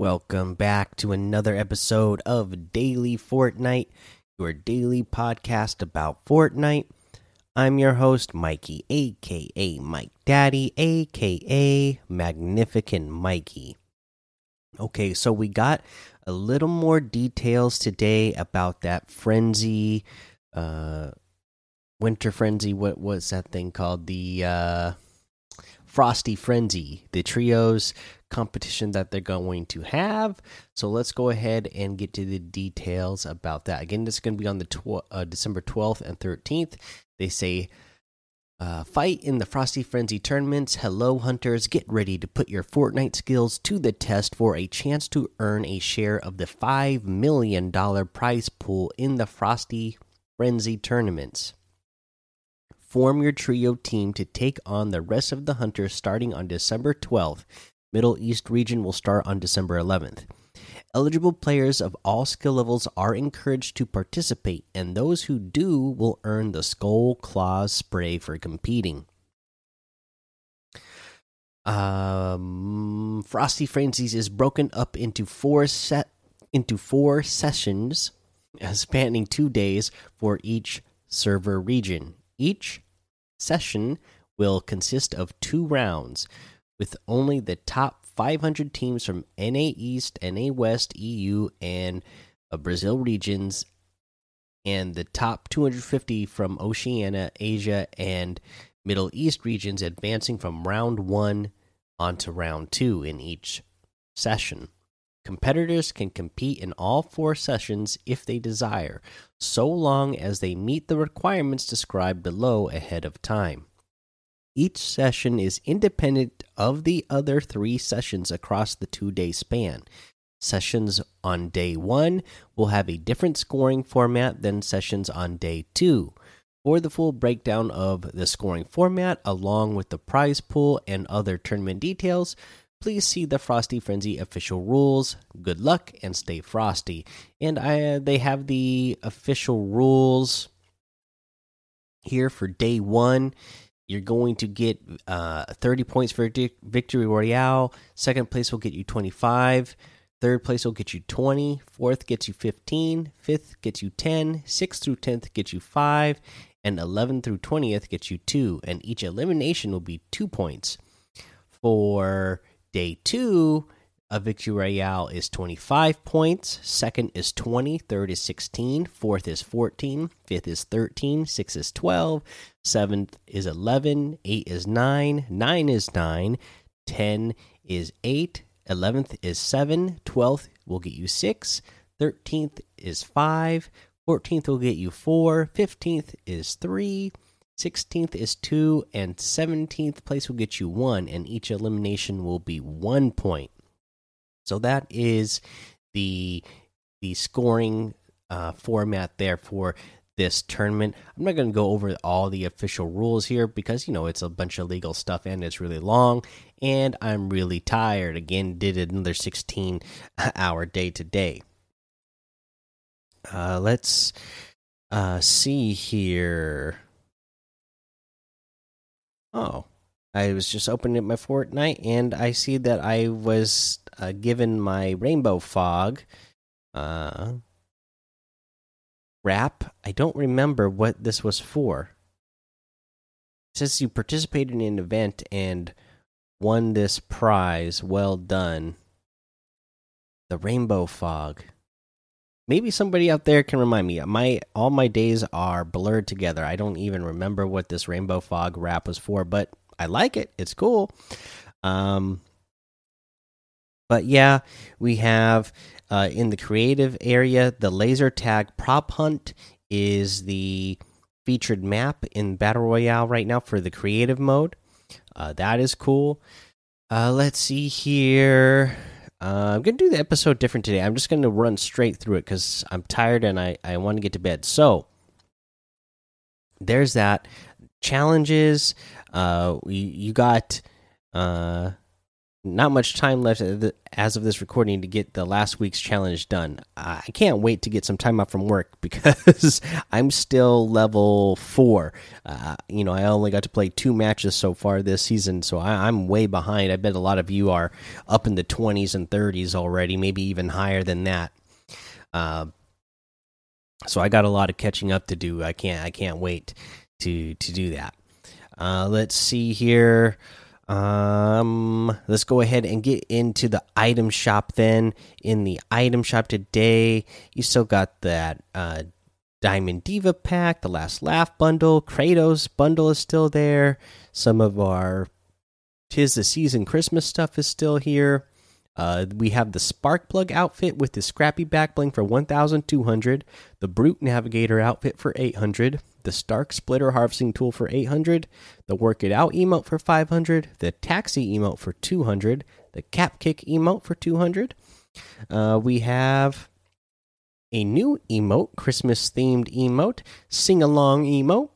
Welcome back to another episode of Daily Fortnite, your daily podcast about Fortnite. I'm your host, Mikey, aka Mike Daddy, aka Magnificent Mikey. Okay, so we got a little more details today about that frenzy, uh, winter frenzy. What was that thing called? The uh, Frosty Frenzy, the trios competition that they're going to have. So let's go ahead and get to the details about that. Again, this is going to be on the tw uh, December 12th and 13th. They say, uh, fight in the Frosty Frenzy tournaments. Hello, hunters. Get ready to put your Fortnite skills to the test for a chance to earn a share of the $5 million prize pool in the Frosty Frenzy tournaments. Form your trio team to take on the rest of the hunters starting on December 12th. Middle East region will start on December 11th. Eligible players of all skill levels are encouraged to participate, and those who do will earn the Skull Claws spray for competing. Um, Frosty Frenzies is broken up into four set into four sessions, uh, spanning two days for each server region. Each session will consist of two rounds, with only the top 500 teams from NA East, NA West, EU, and uh, Brazil regions, and the top 250 from Oceania, Asia, and Middle East regions advancing from round one onto round two in each session. Competitors can compete in all four sessions if they desire, so long as they meet the requirements described below ahead of time. Each session is independent of the other three sessions across the two day span. Sessions on day one will have a different scoring format than sessions on day two. For the full breakdown of the scoring format, along with the prize pool and other tournament details, please see the Frosty Frenzy official rules. Good luck and stay frosty. And I, they have the official rules here for day one. You're going to get uh, 30 points for Victory Royale. Second place will get you 25. Third place will get you 20. Fourth gets you 15. Fifth gets you 10. Sixth through 10th gets you 5. And 11 through 20th gets you 2. And each elimination will be 2 points. For Day two, a victory royale is 25 points. Second is 20. Third is 16. Fourth is 14. Fifth is 13. Six is 12. Seventh is 11. Eight is 9. Nine is 9. 10 is 8. 11th is 7. 12th will get you 6. 13th is 5. 14th will get you 4. 15th is 3. 16th is 2 and 17th place will get you 1 and each elimination will be 1 point. So that is the the scoring uh, format there for this tournament. I'm not going to go over all the official rules here because you know it's a bunch of legal stuff and it's really long and I'm really tired. Again, did another 16 hour day today. Uh, let's uh, see here. Oh, I was just opening up my Fortnite and I see that I was uh, given my Rainbow Fog uh, wrap. I don't remember what this was for. Says you participated in an event and won this prize. Well done. The Rainbow Fog. Maybe somebody out there can remind me. My all my days are blurred together. I don't even remember what this rainbow fog wrap was for, but I like it. It's cool. Um, but yeah, we have uh, in the creative area the laser tag prop hunt is the featured map in battle royale right now for the creative mode. Uh, that is cool. Uh, let's see here. Uh, I'm gonna do the episode different today. I'm just gonna run straight through it because I'm tired and I I want to get to bed. So there's that challenges. Uh, we you got uh not much time left as of this recording to get the last week's challenge done. I can't wait to get some time off from work because I'm still level four. Uh, you know, I only got to play two matches so far this season, so I, am way behind. I bet a lot of you are up in the 20s and 30s already, maybe even higher than that. Uh, so I got a lot of catching up to do. I can't. I can't wait to to do that. Uh, let's see here. Um, let's go ahead and get into the item shop then. In the item shop today, you still got that uh, Diamond Diva pack, the Last Laugh bundle, Kratos bundle is still there. Some of our Tis the Season Christmas stuff is still here. Uh, we have the Spark Plug outfit with the Scrappy back bling for 1,200, the Brute Navigator outfit for 800, the Stark Splitter harvesting tool for 800, the Work It Out emote for 500, the Taxi emote for 200, the Cap Kick emote for 200. Uh, we have a new emote, Christmas themed emote, Sing Along emote.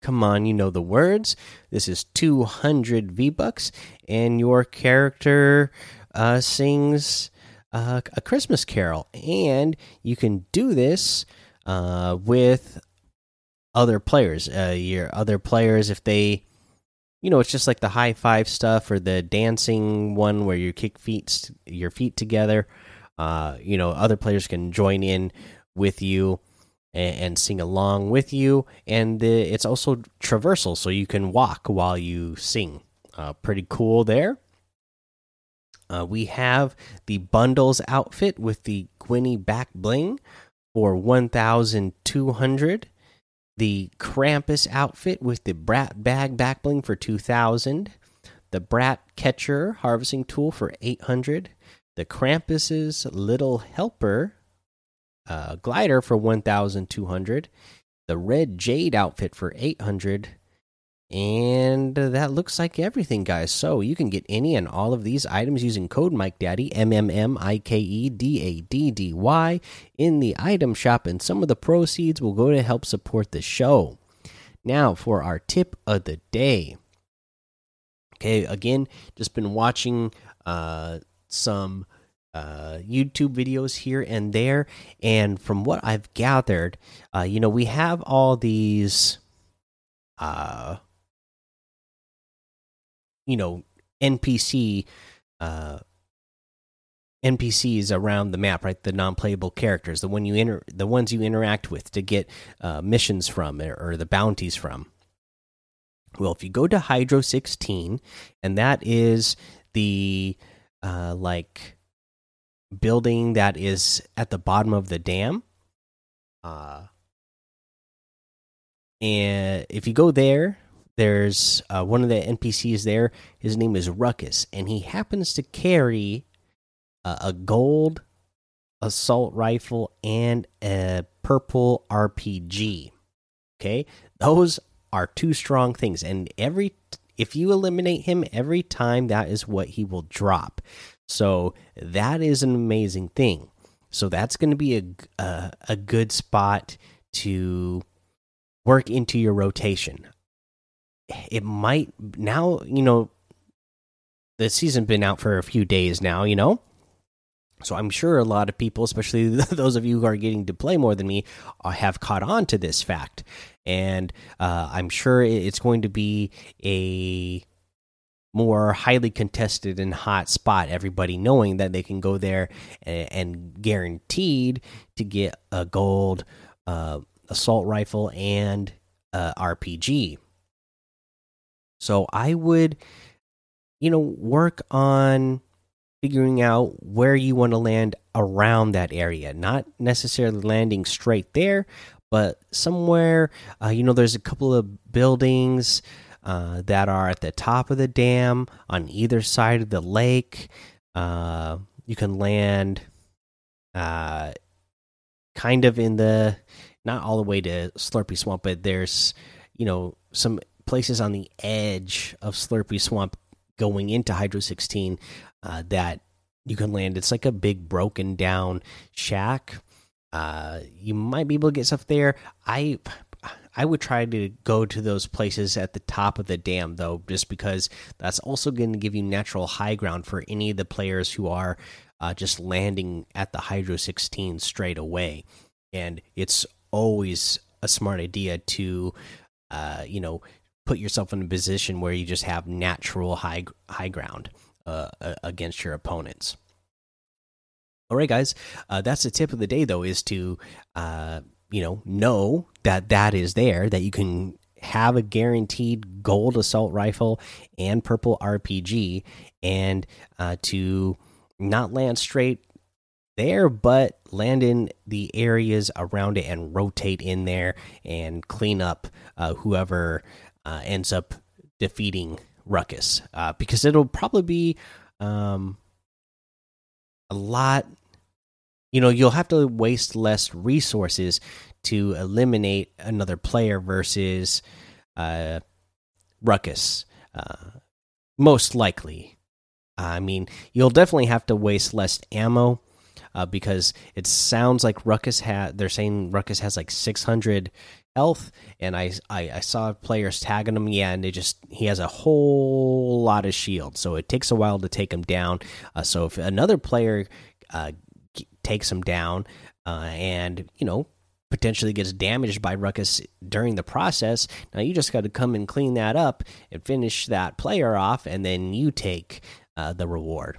Come on, you know the words. This is 200 V Bucks, and your character uh, sings uh, a Christmas carol. And you can do this uh, with other players. Uh, your other players, if they, you know, it's just like the high five stuff or the dancing one where you kick feet, your feet together. Uh, you know, other players can join in with you and, sing along with you, and the, it's also traversal, so you can walk while you sing. Uh, pretty cool there. Uh, we have the bundles outfit with the Gwynny back bling for 1,200 the Krampus outfit with the Brat bag back bling for 2000, the Brat catcher harvesting tool for 800, the Krampus's little helper uh, glider for 1200, the Red Jade outfit for 800, and that looks like everything, guys. So you can get any and all of these items using code Mike Daddy M M M I K E D A D D Y in the item shop, and some of the proceeds will go to help support the show. Now for our tip of the day. Okay, again, just been watching uh, some uh, YouTube videos here and there, and from what I've gathered, uh, you know, we have all these. Uh, you know npc uh npcs around the map right? The non-playable characters the one you inter the ones you interact with to get uh, missions from or, or the bounties from. Well if you go to hydro 16 and that is the uh like building that is at the bottom of the dam uh and if you go there there's uh, one of the NPCs there. His name is Ruckus, and he happens to carry uh, a gold assault rifle and a purple RPG. Okay, those are two strong things, and every if you eliminate him every time, that is what he will drop. So that is an amazing thing. So that's going to be a, a a good spot to work into your rotation it might now you know the season been out for a few days now you know? So i'm sure a lot of people especially those of you who are getting to play more than me uh, have caught on to this fact. And uh, i'm sure it's going to be a more highly contested and hot spot everybody knowing that they can go there and, and guaranteed to get a gold uh, assault rifle and uh, rpg so I would, you know, work on figuring out where you want to land around that area, not necessarily landing straight there, but somewhere, uh, you know, there's a couple of buildings uh, that are at the top of the dam on either side of the lake. Uh, you can land uh, kind of in the, not all the way to Slurpy Swamp, but there's, you know, some places on the edge of Slurpy Swamp going into Hydro 16 uh, that you can land. It's like a big broken down shack. Uh, you might be able to get stuff there. I I would try to go to those places at the top of the dam though, just because that's also going to give you natural high ground for any of the players who are uh, just landing at the Hydro 16 straight away. And it's always a smart idea to, uh, you know, put yourself in a position where you just have natural high high ground uh, against your opponents. All right, guys, uh, that's the tip of the day, though, is to uh, you know know that that is there, that you can have a guaranteed gold assault rifle and purple RPG, and uh, to not land straight there, but land in the areas around it and rotate in there and clean up uh, whoever uh, ends up defeating Ruckus uh, because it'll probably be um, a lot. You know, you'll have to waste less resources to eliminate another player versus uh, Ruckus. Uh, most likely. I mean, you'll definitely have to waste less ammo uh, because it sounds like Ruckus had. They're saying Ruckus has like 600 health, and I, I, I saw players tagging him. Yeah, and they just he has a whole lot of shield, so it takes a while to take him down. Uh, so if another player uh, takes him down, uh, and you know potentially gets damaged by Ruckus during the process. Now you just got to come and clean that up and finish that player off, and then you take uh, the reward.